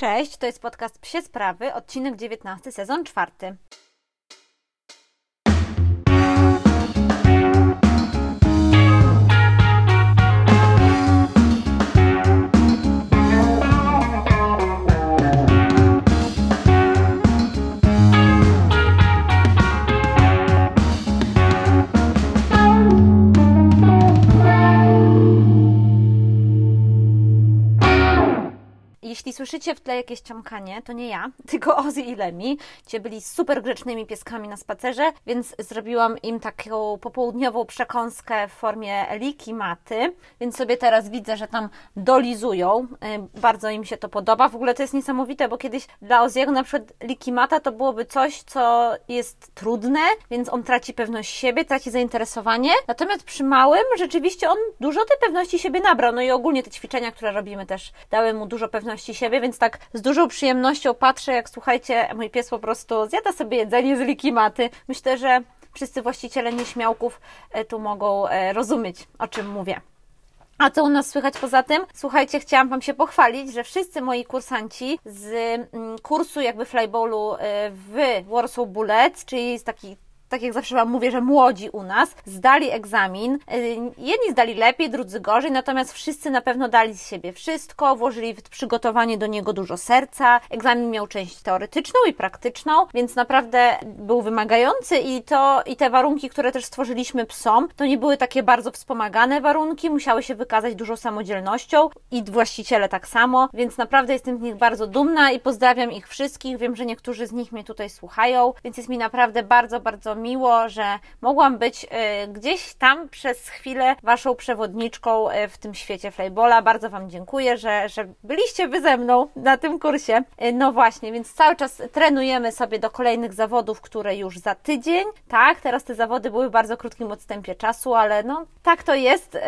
Cześć, to jest podcast Psie Sprawy, odcinek 19, sezon czwarty. Jeśli słyszycie w tle jakieś ciąkanie, to nie ja, tylko Ozzy i Lemi. Ci byli super grzecznymi pieskami na spacerze, więc zrobiłam im taką popołudniową przekąskę w formie liki maty, więc sobie teraz widzę, że tam dolizują. Y, bardzo im się to podoba. W ogóle to jest niesamowite, bo kiedyś dla Oziego na przykład liki mata to byłoby coś, co jest trudne, więc on traci pewność siebie, traci zainteresowanie. Natomiast przy małym rzeczywiście on dużo tej pewności siebie nabrał. No i ogólnie te ćwiczenia, które robimy też dały mu dużo pewności pewności siebie, więc tak z dużą przyjemnością patrzę, jak słuchajcie, mój pies po prostu zjada sobie jedzenie z likimaty. Myślę, że wszyscy właściciele nieśmiałków e, tu mogą e, rozumieć, o czym mówię. A co u nas słychać poza tym? Słuchajcie, chciałam Wam się pochwalić, że wszyscy moi kursanci z mm, kursu jakby flyballu e, w Warsaw Bullets, czyli z taki tak jak zawsze Wam mówię, że młodzi u nas zdali egzamin. Y, jedni zdali lepiej, drudzy gorzej, natomiast wszyscy na pewno dali z siebie wszystko, włożyli w przygotowanie do niego dużo serca. Egzamin miał część teoretyczną i praktyczną, więc naprawdę był wymagający i to i te warunki, które też stworzyliśmy psom, to nie były takie bardzo wspomagane warunki, musiały się wykazać dużą samodzielnością i właściciele tak samo, więc naprawdę jestem z nich bardzo dumna i pozdrawiam ich wszystkich. Wiem, że niektórzy z nich mnie tutaj słuchają, więc jest mi naprawdę bardzo, bardzo miło, że mogłam być y, gdzieś tam przez chwilę Waszą przewodniczką y, w tym świecie Flybola. Bardzo Wam dziękuję, że, że byliście Wy ze mną na tym kursie. Y, no właśnie, więc cały czas trenujemy sobie do kolejnych zawodów, które już za tydzień. Tak, teraz te zawody były w bardzo krótkim odstępie czasu, ale no tak to jest,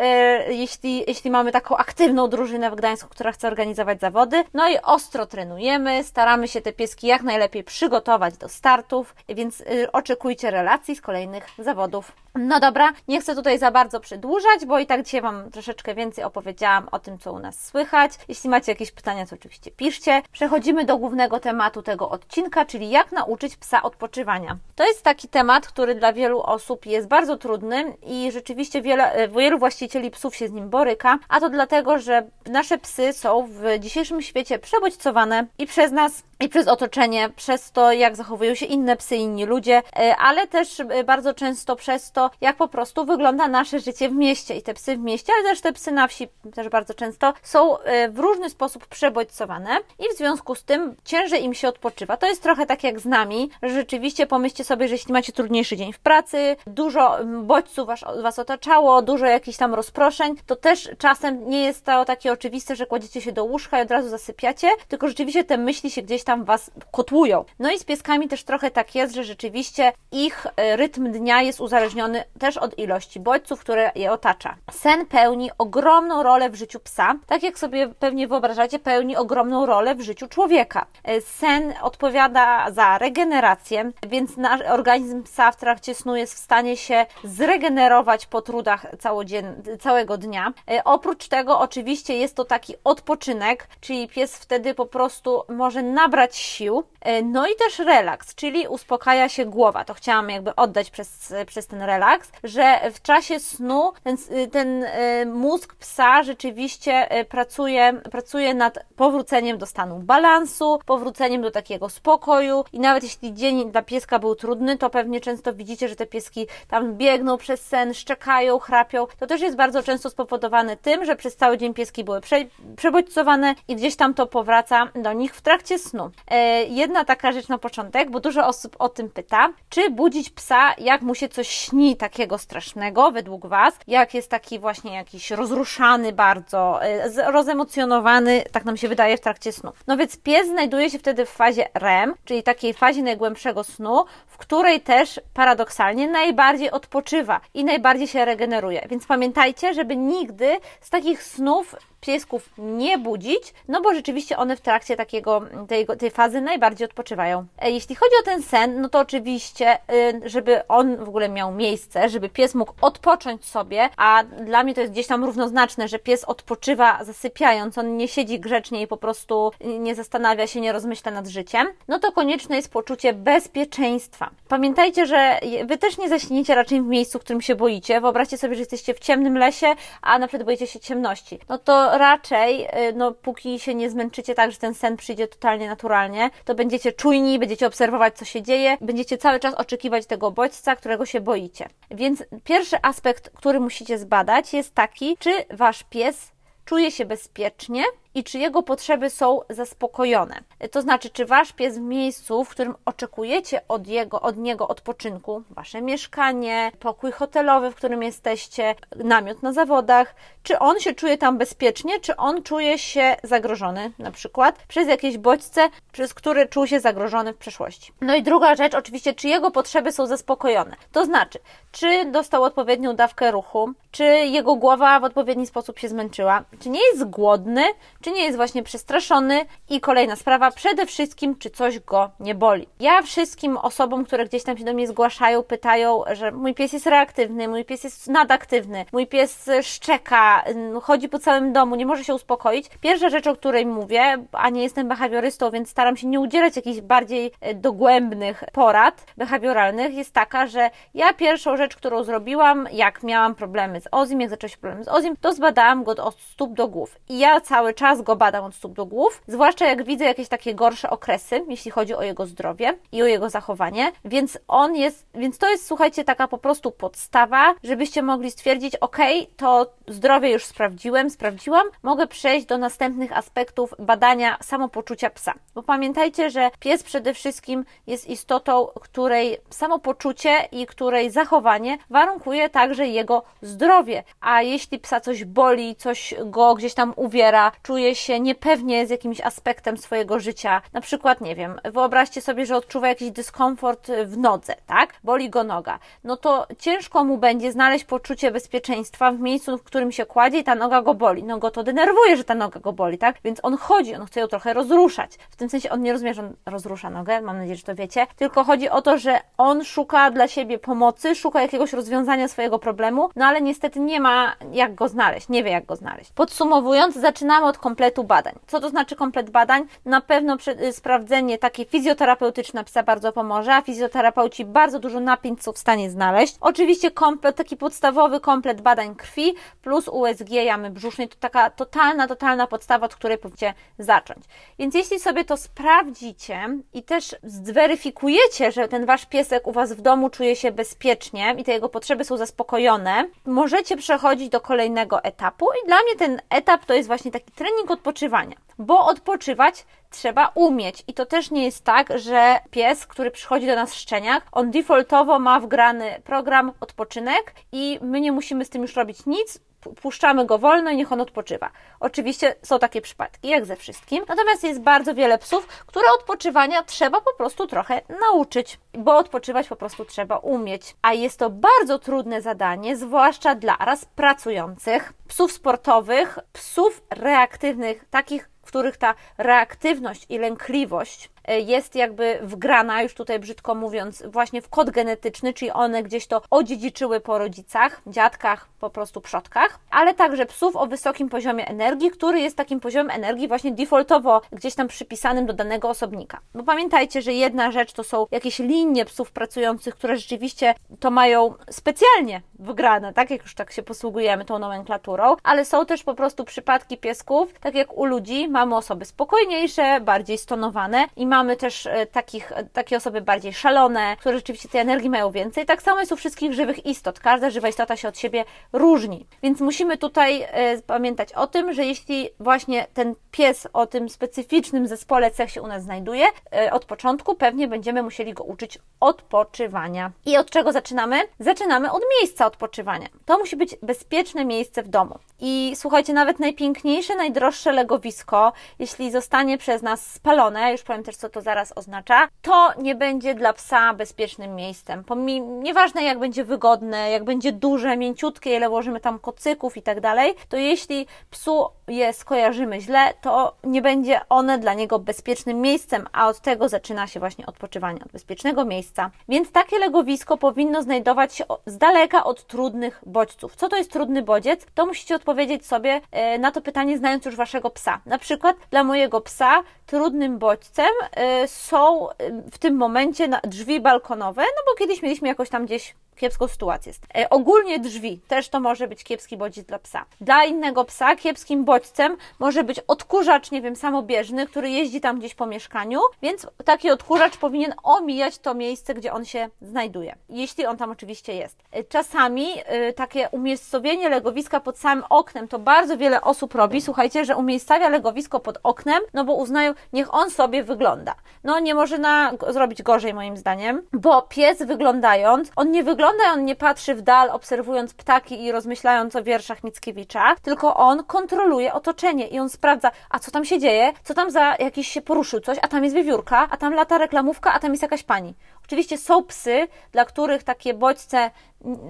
jeśli, jeśli mamy taką aktywną drużynę w Gdańsku, która chce organizować zawody. No i ostro trenujemy, staramy się te pieski jak najlepiej przygotować do startów, więc oczekujcie relacji z kolejnych zawodów. No dobra, nie chcę tutaj za bardzo przedłużać, bo i tak dzisiaj Wam troszeczkę więcej opowiedziałam o tym, co u nas słychać. Jeśli macie jakieś pytania, to oczywiście piszcie. Przechodzimy do głównego tematu tego odcinka, czyli jak nauczyć psa odpoczywania. To jest taki temat, który dla wielu osób jest bardzo trudny i rzeczywiście wiele, wielu właścicieli psów się z nim boryka, a to dlatego, że nasze psy są w dzisiejszym świecie przebodźcowane i przez nas i przez otoczenie, przez to, jak zachowują się inne psy, inni ludzie, e, ale też e, bardzo często przez to, jak po prostu wygląda nasze życie w mieście. I te psy w mieście, ale też te psy na wsi też bardzo często są e, w różny sposób przebodźcowane i w związku z tym ciężej im się odpoczywa. To jest trochę tak jak z nami, rzeczywiście pomyślcie sobie, że jeśli macie trudniejszy dzień w pracy, dużo bodźców was, was otaczało, dużo jakichś tam rozproszeń, to też czasem nie jest to takie oczywiste, że kładziecie się do łóżka i od razu zasypiacie, tylko rzeczywiście te myśli się gdzieś tam Was kotłują. No i z pieskami też trochę tak jest, że rzeczywiście ich e, rytm dnia jest uzależniony też od ilości bodźców, które je otacza. Sen pełni ogromną rolę w życiu psa, tak jak sobie pewnie wyobrażacie, pełni ogromną rolę w życiu człowieka. E, sen odpowiada za regenerację, więc nasz organizm psa w trakcie snu jest w stanie się zregenerować po trudach całego dnia. E, oprócz tego oczywiście jest to taki odpoczynek, czyli pies wtedy po prostu może nabrać sił, no i też relaks, czyli uspokaja się głowa. To chciałam jakby oddać przez, przez ten relaks, że w czasie snu ten, ten e, mózg psa rzeczywiście e, pracuje, pracuje nad powróceniem do stanu balansu, powróceniem do takiego spokoju i nawet jeśli dzień dla pieska był trudny, to pewnie często widzicie, że te pieski tam biegną przez sen, szczekają, chrapią. To też jest bardzo często spowodowane tym, że przez cały dzień pieski były prze, przebodźcowane i gdzieś tam to powraca do nich w trakcie snu. E, jedna taka rzecz na początek, bo dużo osób o tym pyta, czy budzić psa, jak mu się coś śni takiego strasznego według Was, jak jest taki właśnie jakiś rozruszany bardzo, e, rozemocjonowany, tak nam się wydaje w trakcie snu. No więc pies znajduje się wtedy w fazie REM, czyli takiej fazie najgłębszego snu, w której też paradoksalnie najbardziej odpoczywa i najbardziej się regeneruje. Więc pamiętajcie, żeby nigdy z takich snów piesków nie budzić, no bo rzeczywiście one w trakcie takiego, tej, tej fazy najbardziej odpoczywają. E, jeśli chodzi o ten sen, no to oczywiście, y, żeby on w ogóle miał miejsce, żeby pies mógł odpocząć sobie, a dla mnie to jest gdzieś tam równoznaczne, że pies odpoczywa zasypiając, on nie siedzi grzecznie i po prostu nie zastanawia się, nie rozmyśla nad życiem, no to konieczne jest poczucie bezpieczeństwa. Pamiętajcie, że Wy też nie zaśniecie raczej w miejscu, w którym się boicie. Wyobraźcie sobie, że jesteście w ciemnym lesie, a na przykład boicie się ciemności. No to raczej, y, no póki się nie zmęczycie tak, że ten sen przyjdzie totalnie naturalnie, to będziecie czujni, będziecie obserwować, co się dzieje, będziecie cały czas oczekiwać tego bodźca, którego się boicie. Więc pierwszy aspekt, który musicie zbadać, jest taki, czy wasz pies czuje się bezpiecznie i czy jego potrzeby są zaspokojone. To znaczy, czy wasz pies w miejscu, w którym oczekujecie od, jego, od niego odpoczynku, wasze mieszkanie, pokój hotelowy, w którym jesteście, namiot na zawodach, czy on się czuje tam bezpiecznie, czy on czuje się zagrożony, na przykład przez jakieś bodźce, przez które czuł się zagrożony w przeszłości. No i druga rzecz, oczywiście, czy jego potrzeby są zaspokojone. To znaczy, czy dostał odpowiednią dawkę ruchu, czy jego głowa w odpowiedni sposób się zmęczyła, czy nie jest głodny, czy nie jest właśnie przestraszony i kolejna sprawa, przede wszystkim, czy coś go nie boli. Ja wszystkim osobom, które gdzieś tam się do mnie zgłaszają, pytają, że mój pies jest reaktywny, mój pies jest nadaktywny, mój pies szczeka, chodzi po całym domu, nie może się uspokoić. Pierwsza rzecz, o której mówię, a nie jestem behawiorystą, więc staram się nie udzielać jakichś bardziej e, dogłębnych porad behawioralnych, jest taka, że ja pierwszą rzecz, którą zrobiłam, jak miałam problemy z Ozim, jak zaczęły się problemy z Ozim, to zbadałam go od stóp do głów. I ja cały czas go badam od stóp do głów, zwłaszcza jak widzę jakieś takie gorsze okresy, jeśli chodzi o jego zdrowie i o jego zachowanie, więc on jest, więc to jest, słuchajcie, taka po prostu podstawa, żebyście mogli stwierdzić, ok, to zdrowie już sprawdziłem, sprawdziłam, mogę przejść do następnych aspektów badania samopoczucia psa. Bo pamiętajcie, że pies przede wszystkim jest istotą, której samopoczucie i której zachowanie warunkuje także jego zdrowie. A jeśli psa coś boli, coś go gdzieś tam uwiera, czuje się niepewnie z jakimś aspektem swojego życia, na przykład, nie wiem, wyobraźcie sobie, że odczuwa jakiś dyskomfort w nodze, tak? Boli go noga. No to ciężko mu będzie znaleźć poczucie bezpieczeństwa w miejscu, w którym się kładzie i ta noga go boli. No go to denerwuje, że ta noga go boli, tak? Więc on chodzi, on chce ją trochę rozruszać. W tym sensie on nie rozumie, że on rozrusza nogę, mam nadzieję, że to wiecie, tylko chodzi o to, że on szuka dla siebie pomocy, szuka jakiegoś rozwiązania swojego problemu, no ale niestety nie ma jak go znaleźć, nie wie jak go znaleźć. Podsumowując, zaczynamy od kompletnie kompletu badań. Co to znaczy komplet badań? Na pewno y, sprawdzenie takie fizjoterapeutyczne psa bardzo pomoże, a fizjoterapeuci bardzo dużo napięć są w stanie znaleźć. Oczywiście komplet, taki podstawowy komplet badań krwi plus USG jamy brzusznej to taka totalna, totalna podstawa, od której powinniście zacząć. Więc jeśli sobie to sprawdzicie i też zweryfikujecie, że ten wasz piesek u was w domu czuje się bezpiecznie i te jego potrzeby są zaspokojone, możecie przechodzić do kolejnego etapu i dla mnie ten etap to jest właśnie taki trening odpoczywania, bo odpoczywać trzeba umieć. I to też nie jest tak, że pies, który przychodzi do nas w szczeniach, on defaultowo ma wgrany program odpoczynek i my nie musimy z tym już robić nic, puszczamy go wolno i niech on odpoczywa. Oczywiście są takie przypadki, jak ze wszystkim. Natomiast jest bardzo wiele psów, które odpoczywania trzeba po prostu trochę nauczyć, bo odpoczywać po prostu trzeba umieć. A jest to bardzo trudne zadanie, zwłaszcza dla raz pracujących, psów sportowych, psów reaktywnych, takich w których ta reaktywność i lękliwość jest jakby wgrana, już tutaj brzydko mówiąc, właśnie w kod genetyczny, czyli one gdzieś to odziedziczyły po rodzicach, dziadkach, po prostu przodkach, ale także psów o wysokim poziomie energii, który jest takim poziomem energii właśnie defaultowo gdzieś tam przypisanym do danego osobnika. Bo pamiętajcie, że jedna rzecz to są jakieś linie psów pracujących, które rzeczywiście to mają specjalnie wgrane, tak jak już tak się posługujemy tą nomenklaturą, ale są też po prostu przypadki piesków, tak jak u ludzi mamy osoby spokojniejsze, bardziej stonowane i mamy też e, takich, e, takie osoby bardziej szalone, które rzeczywiście tej energii mają więcej. Tak samo jest u wszystkich żywych istot. Każda żywa istota się od siebie różni. Więc musimy tutaj e, pamiętać o tym, że jeśli właśnie ten pies o tym specyficznym zespole cech się u nas znajduje, od początku pewnie będziemy musieli go uczyć odpoczywania. I od czego zaczynamy? Zaczynamy od miejsca odpoczywania. To musi być bezpieczne miejsce w domu. I słuchajcie, nawet najpiękniejsze, najdroższe legowisko, jeśli zostanie przez nas spalone, już powiem też, co to zaraz oznacza, to nie będzie dla psa bezpiecznym miejscem. Pomimo, nieważne jak będzie wygodne, jak będzie duże, mięciutkie, ile włożymy tam kocyków i tak dalej, to jeśli psu je skojarzymy źle, to nie będzie one dla niego bezpiecznym miejscem, a od tego zaczyna się właśnie odpoczywanie, od bezpiecznego miejsca. Więc takie legowisko powinno znajdować się z daleka od trudnych bodźców. Co to jest trudny bodziec? To musicie odpowiedzieć sobie e, na to pytanie, znając już waszego psa. Na przykład dla mojego psa trudnym bodźcem e, są e, w tym momencie drzwi balkonowe, no bo kiedyś mieliśmy jakoś tam gdzieś kiepską sytuację. E, ogólnie drzwi też to może być kiepski bodziec dla psa. Dla innego psa kiepskim bodźcem może być odkurzacz, nie wiem, samobieżny, który jeździ tam gdzieś po mieszkaniu, więc taki odkurzacz powinien omijać to miejsce, gdzie on się znajduje, jeśli on tam oczywiście jest. E, czasami y, takie umiejscowienie legowiska pod samym oknem, to bardzo wiele osób robi. Słuchajcie, że umiejscawia legowisko pod oknem, no bo uznają, niech on sobie wygląda. No nie może na, zrobić gorzej moim zdaniem, bo pies wyglądając, on nie wygląda ogląda, on nie patrzy w dal, obserwując ptaki i rozmyślając o wierszach Mickiewicza, tylko on kontroluje otoczenie i on sprawdza, a co tam się dzieje, co tam za jakiś się poruszył coś, a tam jest wiewiórka, a tam lata reklamówka, a tam jest jakaś pani. Oczywiście są psy, dla których takie bodźce,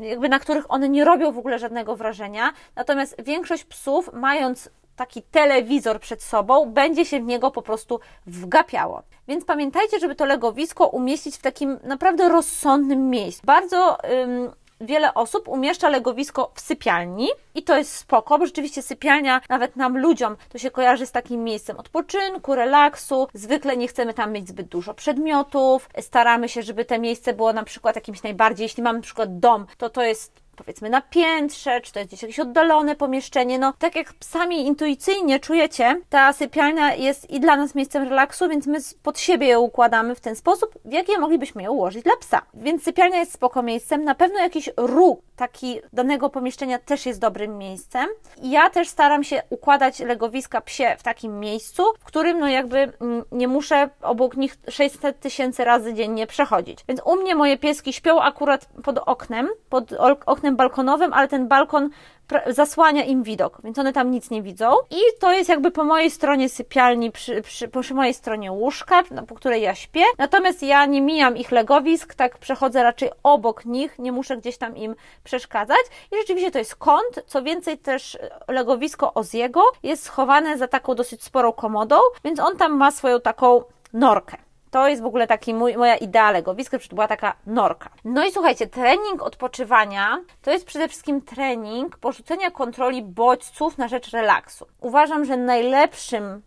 jakby na których one nie robią w ogóle żadnego wrażenia, natomiast większość psów, mając taki telewizor przed sobą, będzie się w niego po prostu wgapiało. Więc pamiętajcie, żeby to legowisko umieścić w takim naprawdę rozsądnym miejscu. Bardzo ym, wiele osób umieszcza legowisko w sypialni i to jest spoko, bo rzeczywiście sypialnia nawet nam ludziom to się kojarzy z takim miejscem odpoczynku, relaksu. Zwykle nie chcemy tam mieć zbyt dużo przedmiotów. Staramy się, żeby te miejsce było na przykład jakimś najbardziej, jeśli mamy na przykład dom, to to jest powiedzmy na piętrze, czy to jest gdzieś jakieś oddalone pomieszczenie. No, tak jak sami intuicyjnie czujecie, ta sypialnia jest i dla nas miejscem relaksu, więc my pod siebie ją układamy w ten sposób, w jaki moglibyśmy ją ułożyć dla psa. Więc sypialnia jest spoko miejscem. Na pewno jakiś róg taki danego pomieszczenia też jest dobrym miejscem. Ja też staram się układać legowiska psie w takim miejscu, w którym no jakby mm, nie muszę obok nich 600 tysięcy razy dziennie przechodzić. Więc u mnie moje pieski śpią akurat pod oknem, pod oknem balkonowym, ale ten balkon zasłania im widok, więc one tam nic nie widzą. I to jest jakby po mojej stronie sypialni, przy, przy, przy mojej stronie łóżka, no, po której ja śpię. Natomiast ja nie mijam ich legowisk, tak przechodzę raczej obok nich, nie muszę gdzieś tam im przeszkadzać. I rzeczywiście to jest kąt, co więcej też legowisko Oziego jest schowane za taką dosyć sporą komodą, więc on tam ma swoją taką norkę. To jest w ogóle taki mój, moja idea legowiska, to była taka norka. No i słuchajcie, trening odpoczywania to jest przede wszystkim trening porzucenia kontroli bodźców na rzecz relaksu. Uważam, że najlepszym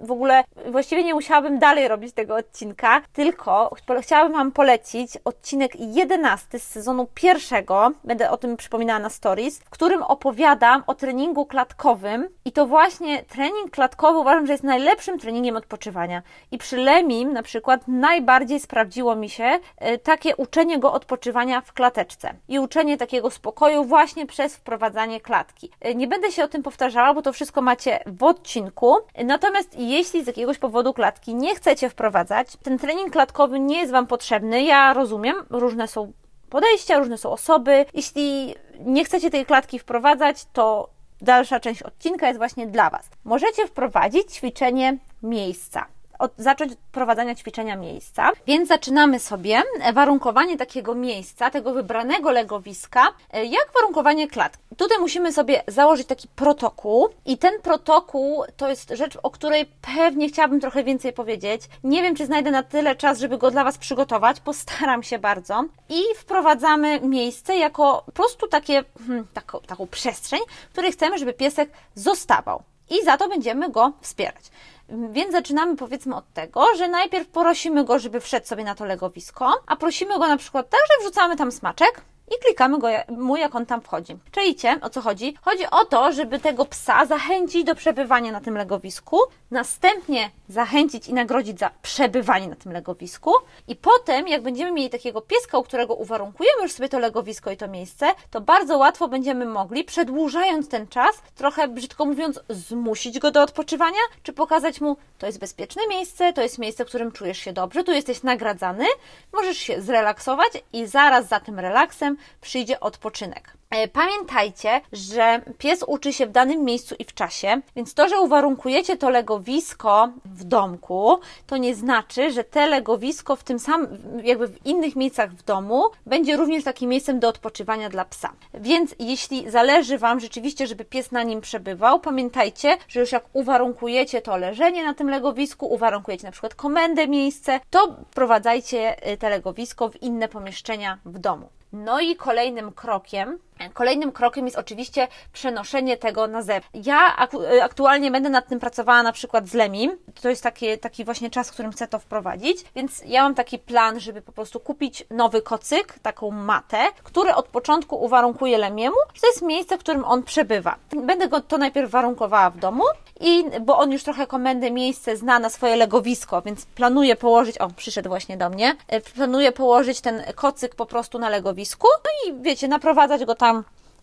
w ogóle właściwie nie musiałabym dalej robić tego odcinka, tylko chciałabym Wam polecić odcinek 11 z sezonu pierwszego, będę o tym przypominała na stories, w którym opowiadam o treningu klatkowym i to właśnie trening klatkowy uważam, że jest najlepszym treningiem odpoczywania. I przy Lemim na przykład najbardziej sprawdziło mi się e, takie uczenie go odpoczywania w klateczce i uczenie takiego spokoju właśnie przez wprowadzanie klatki. E, nie będę się o tym powtarzała, bo to wszystko macie w odcinku, natomiast jeśli z jakiegoś powodu klatki nie chcecie wprowadzać, ten trening klatkowy nie jest Wam potrzebny, ja rozumiem, różne są podejścia, różne są osoby. Jeśli nie chcecie tej klatki wprowadzać, to dalsza część odcinka jest właśnie dla Was. Możecie wprowadzić ćwiczenie miejsca od, zacząć od prowadzenia ćwiczenia miejsca. Więc zaczynamy sobie warunkowanie takiego miejsca, tego wybranego legowiska, e, jak warunkowanie klatki. Tutaj musimy sobie założyć taki protokół i ten protokół to jest rzecz, o której pewnie chciałabym trochę więcej powiedzieć. Nie wiem, czy znajdę na tyle czas, żeby go dla Was przygotować, postaram się bardzo. I wprowadzamy miejsce jako po prostu takie, hmm, taką, taką przestrzeń, w której chcemy, żeby piesek zostawał. I za to będziemy go wspierać. Więc zaczynamy powiedzmy od tego, że najpierw prosimy go, żeby wszedł sobie na to legowisko, a prosimy go na przykład tak, że wrzucamy tam smaczek, i klikamy go, mu, jak on tam wchodzi. Czujcie, o co chodzi? Chodzi o to, żeby tego psa zachęcić do przebywania na tym legowisku, następnie zachęcić i nagrodzić za przebywanie na tym legowisku i potem, jak będziemy mieli takiego pieska, u którego uwarunkujemy już sobie to legowisko i to miejsce, to bardzo łatwo będziemy mogli, przedłużając ten czas, trochę brzydko mówiąc, zmusić go do odpoczywania, czy pokazać mu, to jest bezpieczne miejsce, to jest miejsce, w którym czujesz się dobrze, tu jesteś nagradzany, możesz się zrelaksować i zaraz za tym relaksem przyjdzie odpoczynek. E, pamiętajcie, że pies uczy się w danym miejscu i w czasie, więc to, że uwarunkujecie to legowisko w domku, to nie znaczy, że te legowisko w tym samym, jakby w innych miejscach w domu będzie również takim miejscem do odpoczywania dla psa. Więc jeśli zależy Wam rzeczywiście, żeby pies na nim przebywał, pamiętajcie, że już jak uwarunkujecie to leżenie na tym legowisku, uwarunkujecie na przykład komendę miejsce, to prowadzajcie y, te legowisko w inne pomieszczenia w domu. No i kolejnym krokiem Kolejnym krokiem jest oczywiście przenoszenie tego na zewnątrz. Ja aktualnie będę nad tym pracowała na przykład z Lemim. To jest taki, taki właśnie czas, w którym chcę to wprowadzić, więc ja mam taki plan, żeby po prostu kupić nowy kocyk, taką matę, który od początku uwarunkuje Lemiemu, że to jest miejsce, w którym on przebywa. Będę go to najpierw warunkowała w domu, i bo on już trochę komendę miejsce zna na swoje legowisko, więc planuję położyć, o, przyszedł właśnie do mnie, e, planuję położyć ten kocyk po prostu na legowisku, no i wiecie, naprowadzać go tam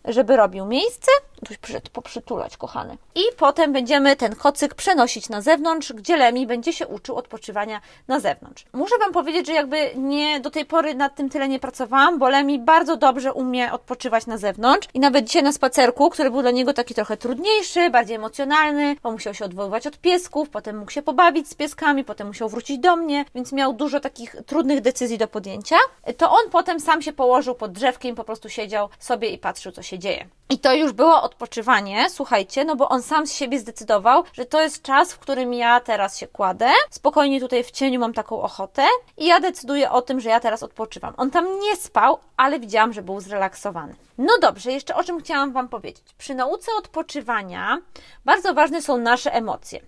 żeby robił miejsce. Ktoś przyszedł poprzytulać, kochany. I potem będziemy ten kocyk przenosić na zewnątrz, gdzie Lemi będzie się uczył odpoczywania na zewnątrz. Muszę Wam powiedzieć, że jakby nie do tej pory nad tym tyle nie pracowałam, bo Lemi bardzo dobrze umie odpoczywać na zewnątrz i nawet dzisiaj na spacerku, który był dla niego taki trochę trudniejszy, bardziej emocjonalny, bo musiał się odwoływać od piesków, potem mógł się pobawić z pieskami, potem musiał wrócić do mnie, więc miał dużo takich trudnych decyzji do podjęcia. To on potem sam się położył pod drzewkiem, po prostu siedział sobie i patrzył, co się dzieje. I to już było odpoczywanie, słuchajcie, no bo on sam z siebie zdecydował, że to jest czas, w którym ja teraz się kładę, spokojnie tutaj w cieniu mam taką ochotę i ja decyduję o tym, że ja teraz odpoczywam. On tam nie spał, ale widziałam, że był zrelaksowany. No dobrze, jeszcze o czym chciałam Wam powiedzieć. Przy nauce odpoczywania bardzo ważne są nasze emocje.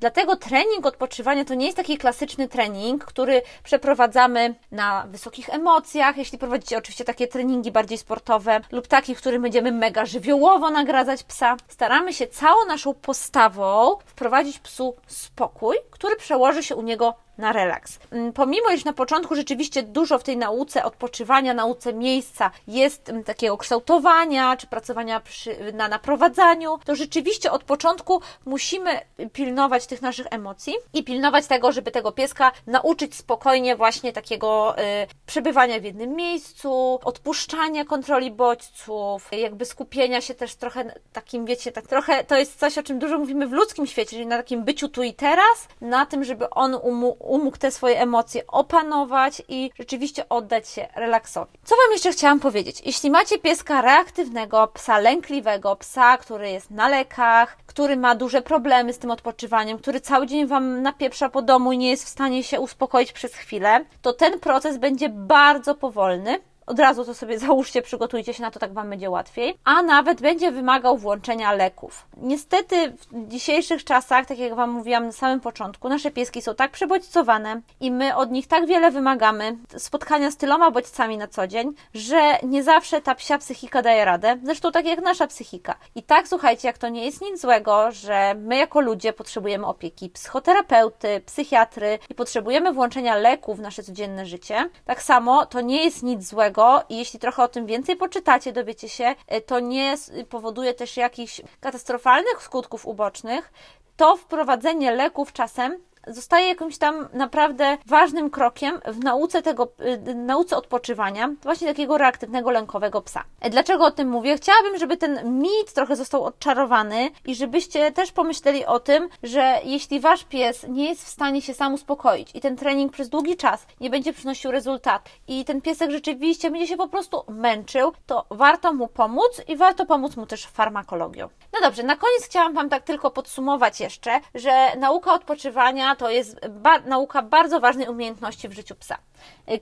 Dlatego trening odpoczywania to nie jest taki klasyczny trening, który przeprowadzamy na wysokich emocjach, jeśli prowadzicie oczywiście takie treningi bardziej sportowe lub takie, w których będziemy mega żywiołowo nagradzać psa. Staramy się całą naszą postawą wprowadzić psu spokój, który przełoży się u niego na relaks. Mm, pomimo, iż na początku rzeczywiście dużo w tej nauce odpoczywania, nauce miejsca jest mm, takiego kształtowania, czy pracowania przy, na naprowadzaniu, to rzeczywiście od początku musimy pilnować tych naszych emocji i pilnować tego, żeby tego pieska nauczyć spokojnie właśnie takiego y, przebywania w jednym miejscu, odpuszczania kontroli bodźców, jakby skupienia się też trochę takim, wiecie, tak trochę to jest coś, o czym dużo mówimy w ludzkim świecie, czyli na takim byciu tu i teraz, na tym, żeby on umu, umógł te swoje emocje opanować i rzeczywiście oddać się relaksowi. Co Wam jeszcze chciałam powiedzieć? Jeśli macie pieska reaktywnego, psa lękliwego, psa, który jest na lekach, który ma duże problemy z tym odpoczywaniem, który cały dzień Wam napieprza po domu i nie jest w stanie się uspokoić przez chwilę, to ten proces będzie bardzo powolny od razu to sobie załóżcie, przygotujcie się na to, tak Wam będzie łatwiej. A nawet będzie wymagał włączenia leków. Niestety w dzisiejszych czasach, tak jak Wam mówiłam na samym początku, nasze pieski są tak przebodźcowane i my od nich tak wiele wymagamy, spotkania z tyloma bodźcami na co dzień, że nie zawsze ta psia psychika daje radę. Zresztą tak jak nasza psychika. I tak, słuchajcie, jak to nie jest nic złego, że my jako ludzie potrzebujemy opieki psychoterapeuty, psychiatry i potrzebujemy włączenia leków w nasze codzienne życie, tak samo to nie jest nic złego, i jeśli trochę o tym więcej poczytacie, dowiecie się, e, to nie powoduje też jakichś katastrofalnych skutków ubocznych, to wprowadzenie leków czasem zostaje jakimś tam naprawdę ważnym krokiem w nauce tego, y, nauce odpoczywania, właśnie takiego reaktywnego, lękowego psa. E, dlaczego o tym mówię? Chciałabym, żeby ten mit trochę został odczarowany i żebyście też pomyśleli o tym, że jeśli wasz pies nie jest w stanie się sam uspokoić i ten trening przez długi czas nie będzie przynosił rezultat i ten piesek rzeczywiście będzie się po prostu męczył, to warto mu pomóc i warto pomóc mu też farmakologią. No dobrze, na koniec chciałam Wam tak tylko podsumować jeszcze, że nauka odpoczywania to jest ba nauka bardzo ważnej umiejętności w życiu psa.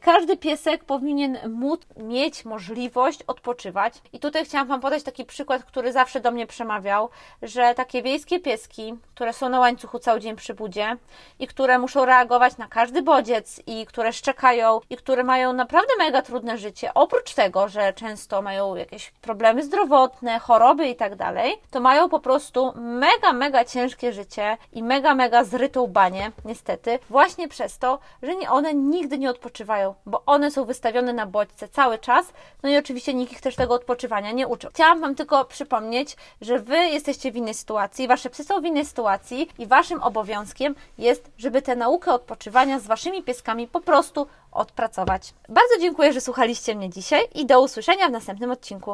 Każdy piesek powinien móc mieć możliwość odpoczywać. I tutaj chciałam Wam podać taki przykład, który zawsze do mnie przemawiał, że takie wiejskie pieski, które są na łańcuchu cały dzień przy budzie i które muszą reagować na każdy bodziec i które szczekają i które mają naprawdę mega trudne życie, oprócz tego, że często mają jakieś problemy zdrowotne, choroby i tak dalej, to mają po prostu mega, mega ciężkie życie i mega, mega zrytą banię nie, niestety, właśnie przez to, że one nigdy nie odpoczywają, bo one są wystawione na bodźce cały czas, no i oczywiście nikt ich też tego odpoczywania nie uczył. Chciałam Wam tylko przypomnieć, że Wy jesteście w innej sytuacji, Wasze psy są w innej sytuacji i Waszym obowiązkiem jest, żeby tę naukę odpoczywania z Waszymi pieskami po prostu odpracować. Bardzo dziękuję, że słuchaliście mnie dzisiaj i do usłyszenia w następnym odcinku.